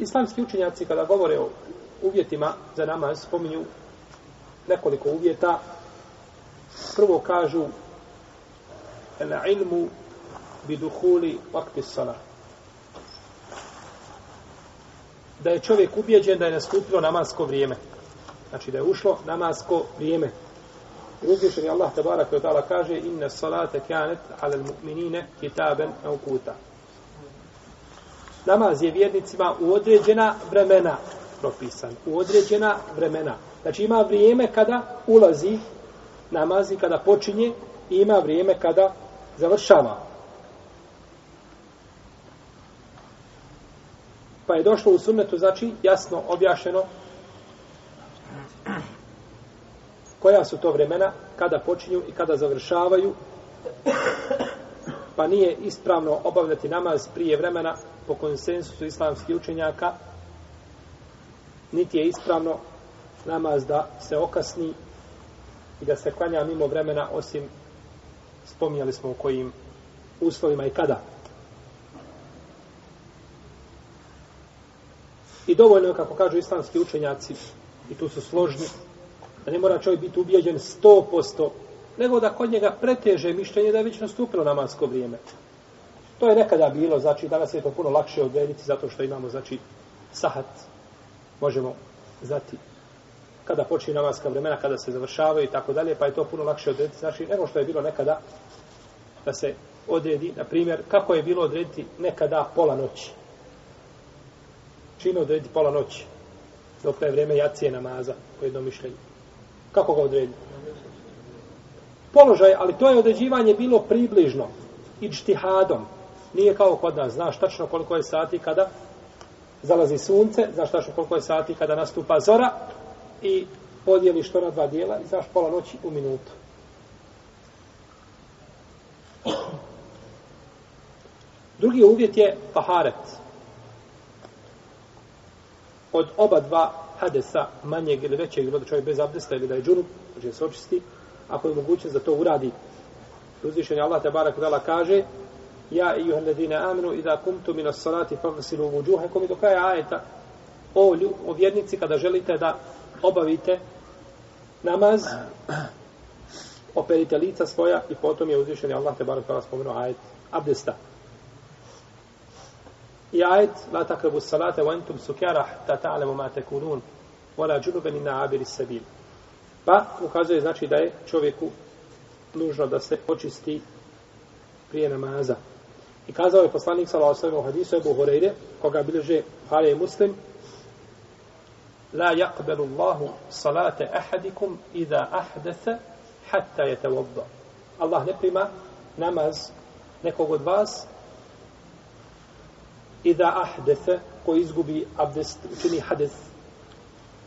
Islamski učenjaci kada govore o uvjetima za namaz spominju nekoliko uvjeta. Prvo kažu el ilmu bi duhuli vakti sala. Da je čovjek ubjeđen da je nastupilo namasko vrijeme. Znači da je ušlo namasko vrijeme. Uzvišen je Allah tabara koji ta'ala kaže inna salate kanet ala mu'minine kitaben aukuta. Namaz je vjernicima u određena vremena propisan. U određena vremena. Znači ima vrijeme kada ulazi namaz i kada počinje i ima vrijeme kada završava. Pa je došlo u sunnetu, znači jasno objašeno koja su to vremena, kada počinju i kada završavaju, pa nije ispravno obavljati namaz prije vremena po konsensusu islamskih učenjaka, niti je ispravno namaz da se okasni i da se klanja mimo vremena, osim spominjali smo u kojim uslovima i kada. I dovoljno je, kako kažu islamski učenjaci, i tu su složni, da ne mora čovjek biti ubijeđen 100%, nego da kod njega preteže mišljenje da je već nastupilo namasko vrijeme. To je nekada bilo, znači danas je to puno lakše odrediti zato što imamo, znači, sahat, možemo znati kada počinje namaska vremena, kada se završavaju i tako dalje, pa je to puno lakše odrediti, znači, nego što je bilo nekada da se odredi, na primjer, kako je bilo odrediti nekada pola noći. Čime odrediti pola noći? Dok je vrijeme jacije namaza, po jednom mišljenju. Kako ga odrediti? Položaj, ali to je određivanje bilo približno. Ičtihadom. Nije kao kod nas. Znaš tačno koliko je sati kada zalazi sunce, znaš tačno koliko je sati kada nastupa zora i podijeliš to na dva dijela i znaš pola noći u minutu. Drugi uvjet je taharet. Od oba dva hadesa, manjeg ili većeg, ili da čovjek bez abdesta ili da je džunup, znači da se očisti, ako je mogućnost da to uradi. Uzvišen je Allah te barak dala kaže Ja i juhan ladine amenu idha kumtu minas salati fagsilu vujuhekom i do kraja ajeta o, lju, o vjernici kada želite da obavite namaz operite lica svoja i potom je uzvišen Allah te barak dala spomenuo ajet abdesta. I ajet la takrabu salate wa entum sukara ta ta'lemu ma tekunun wala džunuben inna abiri sabil. Pa ukazuje znači da je čovjeku nužno da se očisti prije namaza. I kazao je poslanik sallallahu alejhi ve sellem u hadisu Abu Hurajre, koga bilježe Buhari i Muslim, la yaqbalu Allahu salate ahadikum idha ahdatha hatta yatawadda. Allah ne prima namaz nekog od vas idha ahdese, ko izgubi abdest, čini hades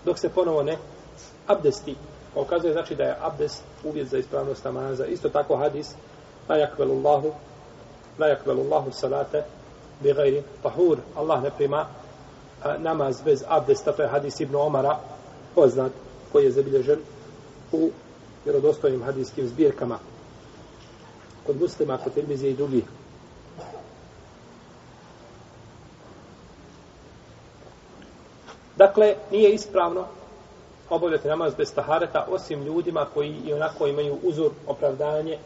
dok se ponovo ne abdesti. Pa ukazuje znači da je abdest uvjet za ispravnost namaza. Isto tako hadis la yakbalu Allahu la yakbalu Allahu salate bi ghairi tahur. Allah ne prima namaz bez abdesta. To je hadis Ibn Omara poznat koji je zabilježen u vjerodostojnim hadijskim zbirkama kod muslima, kod Tirmizije i drugih. Dakle, nije ispravno obavljati namaz bez tahareta, osim ljudima koji i onako imaju uzor opravdanje,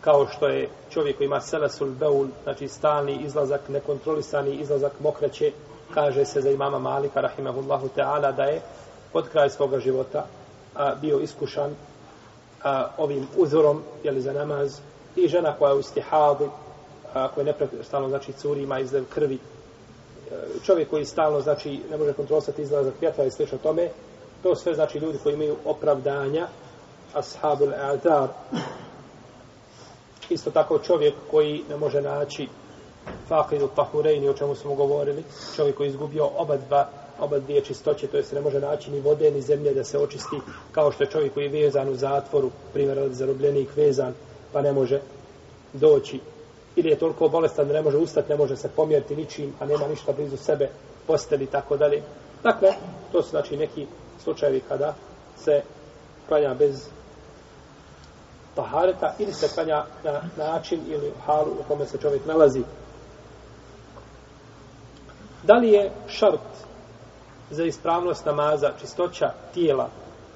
kao što je čovjek koji ima selesul beul, znači stalni izlazak, nekontrolisani izlazak mokraće, kaže se za imama Malika, rahimahullahu ta'ala, da je od kraja svoga života a, bio iskušan a, ovim uzorom, jeli za namaz, i žena koja je u stihadu, a, koja je neprestano, znači curi, ima izlev krvi, e, čovjek koji stalno znači ne može kontrolisati izlazak vjetra i slično tome to sve znači ljudi koji imaju opravdanja ashabul azar isto tako čovjek koji ne može naći faqidu tahurejni o čemu smo govorili čovjek koji je izgubio oba dva oba dvije čistoće, to je se ne može naći ni vode, ni zemlje da se očisti, kao što je čovjek koji je vezan u zatvoru, primjer zarobljenik vezan, pa ne može doći ili je toliko bolestan da ne može ustati, ne može se pomjeriti ničim, a nema ništa blizu sebe, posteli i tako dalje. Dakle, to su znači neki slučajevi kada se klanja bez tahareta ili se klanja na način ili halu u kome se čovjek nalazi. Da li je šart za ispravnost namaza, čistoća tijela,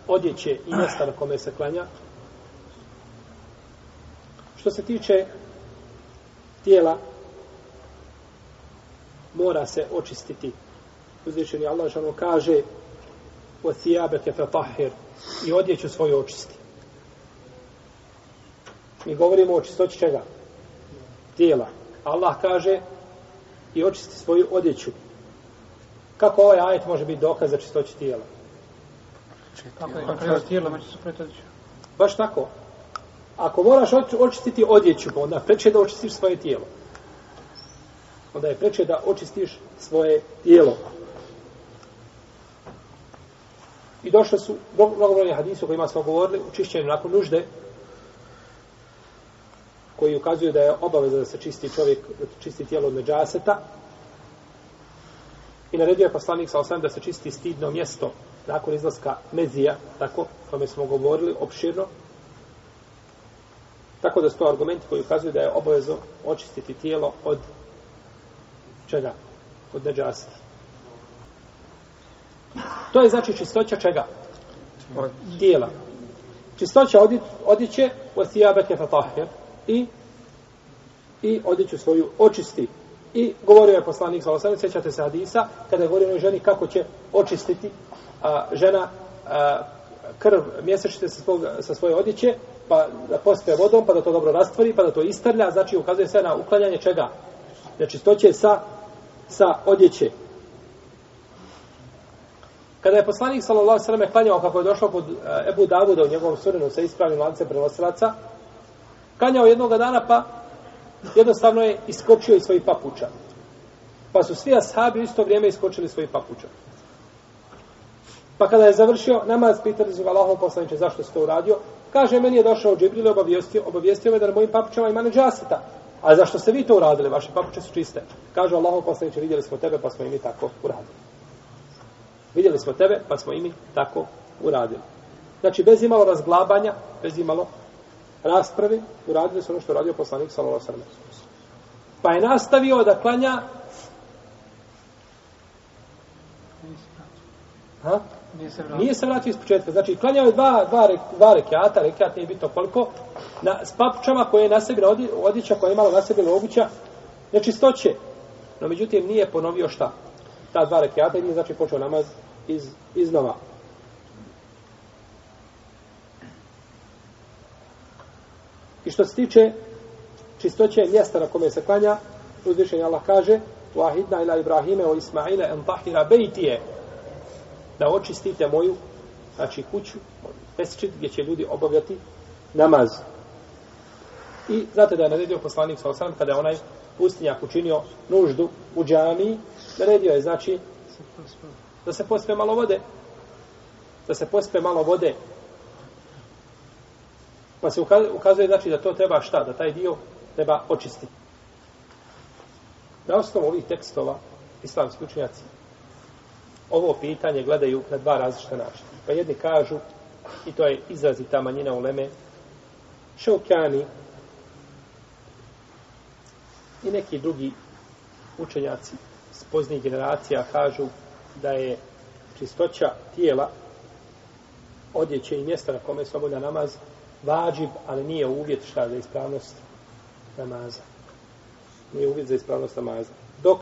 odjeće i mjesta na kome se klanja? Što se tiče tijela, mora se očistiti. Uzvišeni Allah žalno kaže وَثِيَابَكَ thijabeke i odjeću svoju očisti. Mi govorimo o čistoći čega? Tijela. Allah kaže i očisti svoju odjeću. Kako ovaj ajet može biti dokaz za čistoći tijela? Kako je tijelo, među pretodiću. Baš tako. Ako moraš oč- očistiti odjeću, onda preče da očistiš svoje tijelo. Onda je preče da očistiš svoje tijelo. I došle su mnogobrojni hadisi o kojima smo govorili, u čišćenju nakon nužde, koji ukazuju da je obaveza da se čisti čovjek, da čisti tijelo od međaseta. I naredio je poslanik sa osam da se čisti stidno mjesto nakon izlaska mezija, tako, kome smo govorili opširno. Tako da su to argumenti koji ukazuju da je obavezno očistiti tijelo od čega? Od neđaseta. To je znači čistoća čega? Od tijela. Čistoća odi, odiće od thijabeke fatahir i i odjeću svoju očisti. I govorio je poslanik sallallahu alejhi ve sjećate se Hadisa, kada je govorio ženi kako će očistiti a, žena a, krv mjesečite sa, svog, sa svoje odjeće, pa da pospe vodom, pa da to dobro rastvori, pa da to istrlja, znači ukazuje se na uklanjanje čega? Nečistoće sa, sa odjeće. Kada je poslanik sallallahu alejhi ve sellem klanjao kako je došao kod Ebu Davuda u njegovom sunenu sa ispravnim lancem prenosilaca, Kanjao jednog dana pa jednostavno je iskočio iz svojih papuča. Pa su svi ashabi u isto vrijeme iskočili svojih papuča. Pa kada je završio namaz, pitali su ga Allahom poslaniče zašto se to uradio. Kaže, meni je došao Džibril i obavijestio, obavijestio me da na mojim papučama ima neđasita. A zašto ste vi to uradili? Vaše papuče su čiste. Kaže Allahom poslaniče, vidjeli smo tebe pa smo i mi tako uradili. Vidjeli smo tebe pa smo i mi tako uradili. Znači, bez imalo razglabanja, bez imalo rasprave, uradili su ono što radio poslanik sallallahu alejhi ve sellem. Pa je nastavio da klanja Ha? Nije se vratio. Nije se vratio iz početka. Znači, klanjao je dva, dva, re, dva rekiata, rekiat nije bitno koliko, na, s papučama koje je na sebi odjeća, koja je imala na sebi obuća, nečistoće. No, međutim, nije ponovio šta? Ta dva rekiata i nije znači počeo namaz iz, iznova. I što se tiče čistoće mjesta na kome se klanja, uzvišenje Allah kaže Wahidna ila Ibrahime o Ismaile en tahira bejtije. Da očistite moju znači kuću, mesčit gdje će ljudi obavljati namaz. I znate da je naredio poslanik sa osam kada je onaj pustinjak učinio nuždu u džami, naredio je znači da se pospe malo vode. Da se pospe malo vode. Pa se ukazuje znači da to treba šta? Da taj dio treba očistiti. Na osnovu ovih tekstova islamski učenjaci ovo pitanje gledaju na dva različita načina. Pa jedni kažu, i to je izrazita manjina u Leme, Šaukjani i neki drugi učenjaci s poznijih generacija kažu da je čistoća tijela odjeće i mjesta na kome se obavlja namaz vađib, ali nije uvjet šta za ispravnost namaza. Nije uvjet za ispravnost namaza. Dok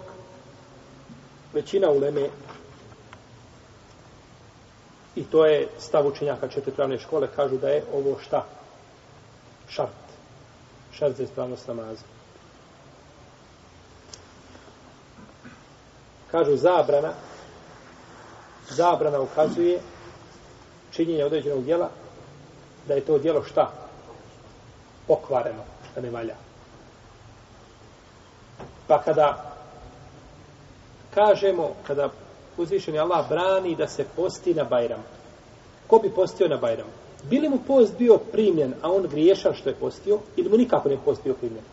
većina uleme i to je stav učenjaka četvrtravne škole, kažu da je ovo šta? Šart. Šart za ispravnost namaza. Kažu zabrana zabrana ukazuje činjenje određenog djela da je to djelo šta? Pokvareno, da ne valja. Pa kada kažemo, kada uzvišeni Allah brani da se posti na Bajram, ko bi postio na Bajram? Bili mu post bio primljen, a on griješan što je postio, ili mu nikako ne post bio primljen?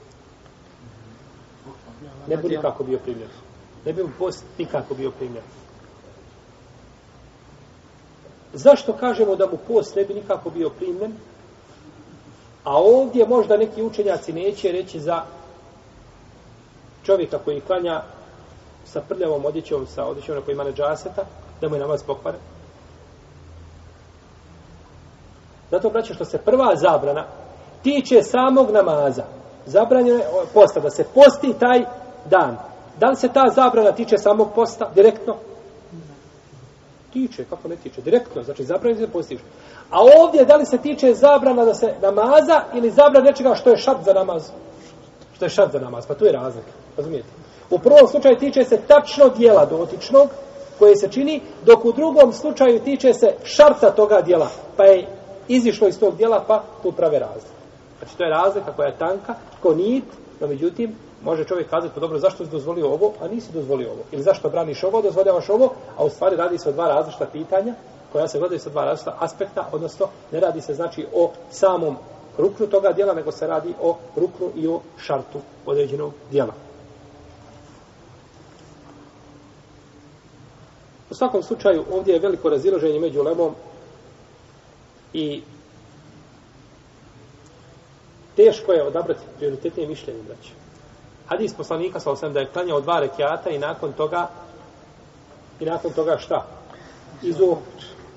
Ne bi nikako bio primljen. Ne bi mu post nikako bio primljen. Zašto kažemo da mu post ne bi nikako bio primljen? A ovdje možda neki učenjaci neće reći za čovjeka koji klanja sa prljavom odjećom, sa odjećom na kojima ima neđaseta, da mu je namaz pokvaren. Zato, braće, što se prva zabrana tiče samog namaza. Zabranjeno je posta, da se posti taj dan. Da li se ta zabrana tiče samog posta direktno? Tiče, kako ne tiče? Direktno, znači zabranjeno se postiš. A ovdje, da li se tiče zabrana da se namaza ili zabrana nečega što je šat za namaz? Što je šat za namaz? Pa tu je razlika. Razumijete? U prvom slučaju tiče se tačno dijela dotičnog koje se čini, dok u drugom slučaju tiče se šarta toga dijela. Pa je izišlo iz tog dijela, pa tu prave razlike. Znači, to je razlika koja je tanka, ko nit, no međutim, može čovjek kazati, pa dobro, zašto si dozvolio ovo, a nisi dozvolio ovo? Ili zašto braniš ovo, dozvoljavaš ovo, a u stvari radi se o dva različita pitanja, koja se gledaju sa dva različita aspekta, odnosno ne radi se znači o samom ruknu toga dijela, nego se radi o ruknu i o šartu određenog dijela. U svakom slučaju, ovdje je veliko razilaženje među lemom i teško je odabrati prioritetnije mišljenje, braće. Hadis poslanika sa osam da je klanjao dva rekiata i nakon toga i nakon toga šta? Izuo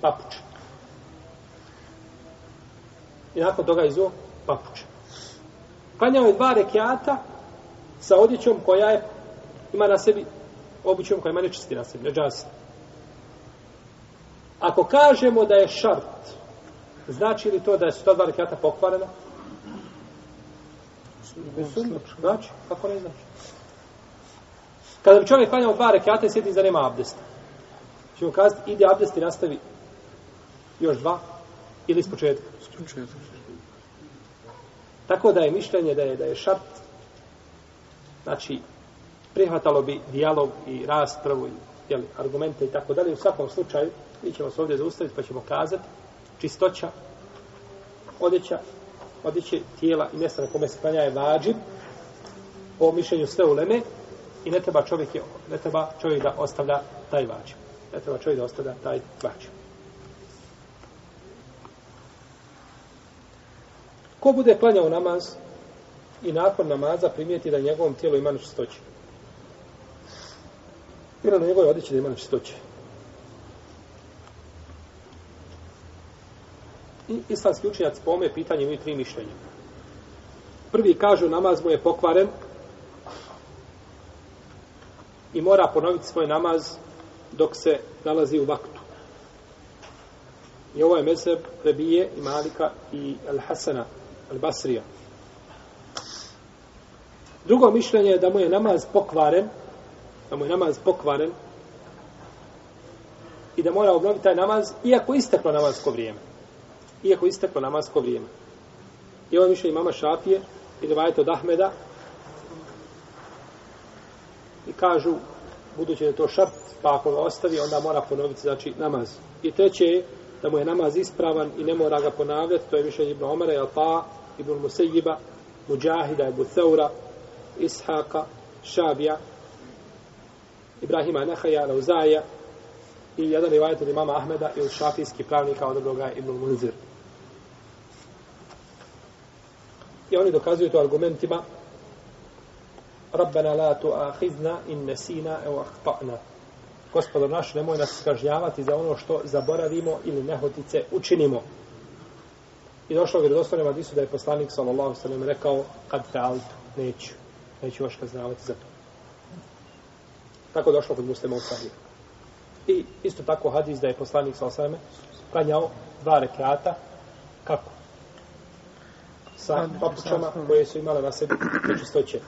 papuč. I nakon toga izuo papuč. Klanjao je dva rekiata sa odjećom koja je ima na sebi obućom koja ima nečisti na sebi, neđasi. Ako kažemo da je šart, znači li to da su ta dva rekiata pokvarena? Znači, kako ne znači? Kada bi čovjek klanjao dva rekiata i sjeti za nema abdesta, će mu kazati, ide abdest i nastavi još dva ili s početka? S početka. Tako da je mišljenje da je da je šart, znači, prihvatalo bi dijalog i raspravu i jeli, argumente i tako dalje. U svakom slučaju, mi ćemo se ovdje zaustaviti pa ćemo kazati čistoća, odjeća, odjeće tijela i mjesta na kome se klanja je vađib po mišljenju sve uleme i ne treba čovjek, je, ne treba čovjek da ostavlja taj vađib. Ne treba čovjek da ostavlja taj vađib. Ko bude klanjao namaz i nakon namaza primijeti da njegovom tijelu ima nečistoće? Ili na njegove odjeće da ima nečistoće? I islamski učenjac po ome pitanje imaju tri mišljenja. Prvi kažu namaz mu je pokvaren i mora ponoviti svoj namaz dok se nalazi u vaktu. I ovo je mezeb Rebije i Malika i Al-Hasana, Al-Basrija. Drugo mišljenje je da mu je namaz pokvaren, da mu je namaz pokvaren i da mora obnoviti taj namaz, iako isteklo namazko vrijeme. Iako isteklo namasko vrijeme. I ovo mišljenje mama Šafije i Rivajet od Ahmeda i kažu, budući da je to šart, pa ako ga ostavi, onda mora ponoviti znači, namaz. I treće je da mu je namaz ispravan i ne mora ga ponavljati, to je mišljenje Ibn Omara, Alpa, Ibn Musejiba, Mujahida, Ibn Thaura, Ishaka, Šabija, Ibrahima Nehaja, Lauzaja i jedan rivajet od imama Ahmeda i od šafijskih pravnika od dobroga Ibn Munzir. I oni dokazuju to argumentima Rabbena la tu'ahidna in nesina evo ahta'na. Gospodar naš, nemoj nas kažnjavati za ono što zaboravimo ili nehotice učinimo. I došlo u vjerozostavljem Adisu da je poslanik sallallahu sallam rekao kad te altu, neću, neću vaš kaznavati za to. Tako došlo kod muslima u sahiru. I isto tako hadis da je poslanik sallallahu sallam klanjao dva rekiata, kako? Sa papučama koje su imale na sebi nečistoće.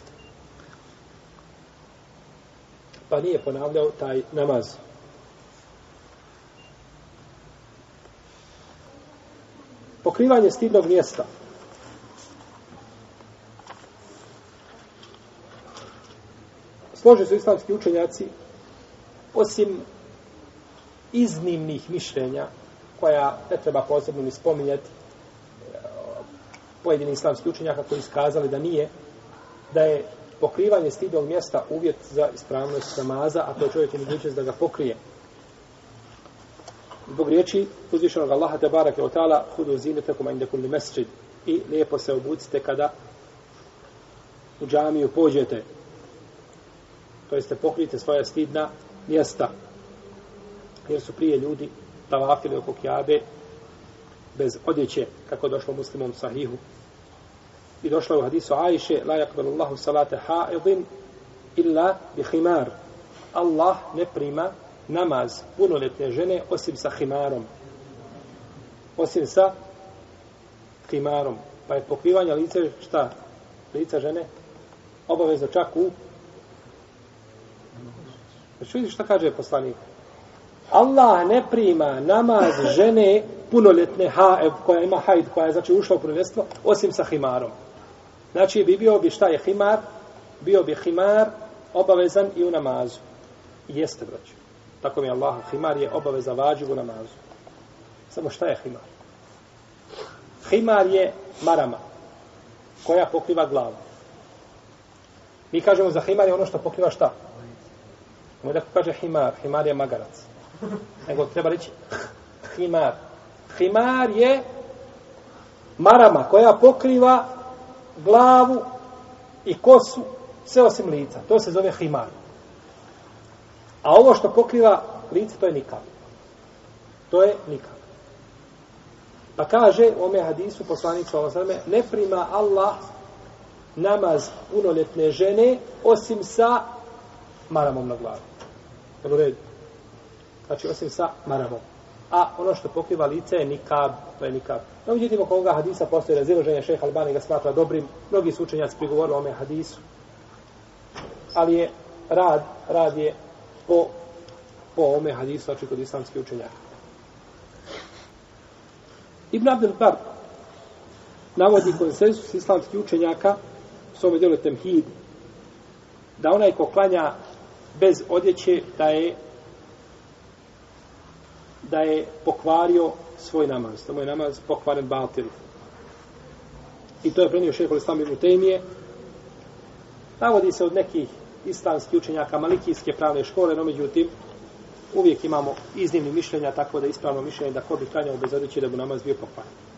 Pa nije ponavljao taj namaz. Pokrivanje stidnog mjesta. Slože su islamski učenjaci osim iznimnih mišljenja koja ne treba posebno ni spominjati e, pojedini islamski učenjaka koji iskazali da nije da je pokrivanje stidnog mjesta uvjet za ispravnost namaza, a to je čovjek mogućnost da ga pokrije. Zbog riječi uzvišenog Allaha te barake od ta'ala hudu zinetekum inda kulli mesčid i lijepo se obucite kada u džamiju pođete. to jeste pokrijte svoja stidna mjesta. Jer su prije ljudi tavafili oko Kjabe bez odjeće, kako je došlo muslimom sahihu. I došlo je u hadisu Ajše, la yakbalullahu salate ha'idin illa bihimar. Allah ne prima namaz punoletne žene osim sa himarom. Osim sa himarom. Pa je pokrivanje lice šta? Lica žene obavezno čak u Znači vidiš šta kaže poslanik? Allah ne prima namaz žene punoljetne haev koja ima hajd, koja je znači ušla u punoljetstvo, osim sa himarom. Znači bi bio bi šta je himar, bio bi himar obavezan i u namazu. Jeste, braću. Tako mi je Allah, himar je obaveza vađiv u namazu. Samo šta je himar? Himar je marama koja pokriva glavu. Mi kažemo za himar je ono što pokriva šta? Moj da kaže himar, himar je magarac. Nego treba reći himar. Himar je marama koja pokriva glavu i kosu sve osim lica. To se zove himar. A ovo što pokriva lice, to je nikad. To je nikad. Pa kaže u ome hadisu poslanik ovome, ne prima Allah namaz punoljetne žene osim sa maramom na glavi. Jel u redu? Znači, osim sa maramom. A ono što pokriva lice je nikab, to je nikab. No, međutim, oko ovoga hadisa postoje razilaženje, šeha Albani ga smatra dobrim, mnogi su učenjaci prigovorili o ome hadisu. Ali je rad, rad je po, po ome hadisu, znači kod islamskih učenjaka. Ibn Abdel Bar navodi konsensus islamskih učenjaka u svome djelu Temhid da onaj ko klanja bez odjeće da je da je pokvario svoj namaz. Da mu je namaz pokvaren batil. I to je prenio šehol Islam ibn Tejmije. Navodi se od nekih islamskih učenjaka malikijske pravne škole, no međutim, uvijek imamo iznimni mišljenja, tako da ispravno mišljenje da ko bi klanjao bez odjeće da mu namaz bio pokvaren.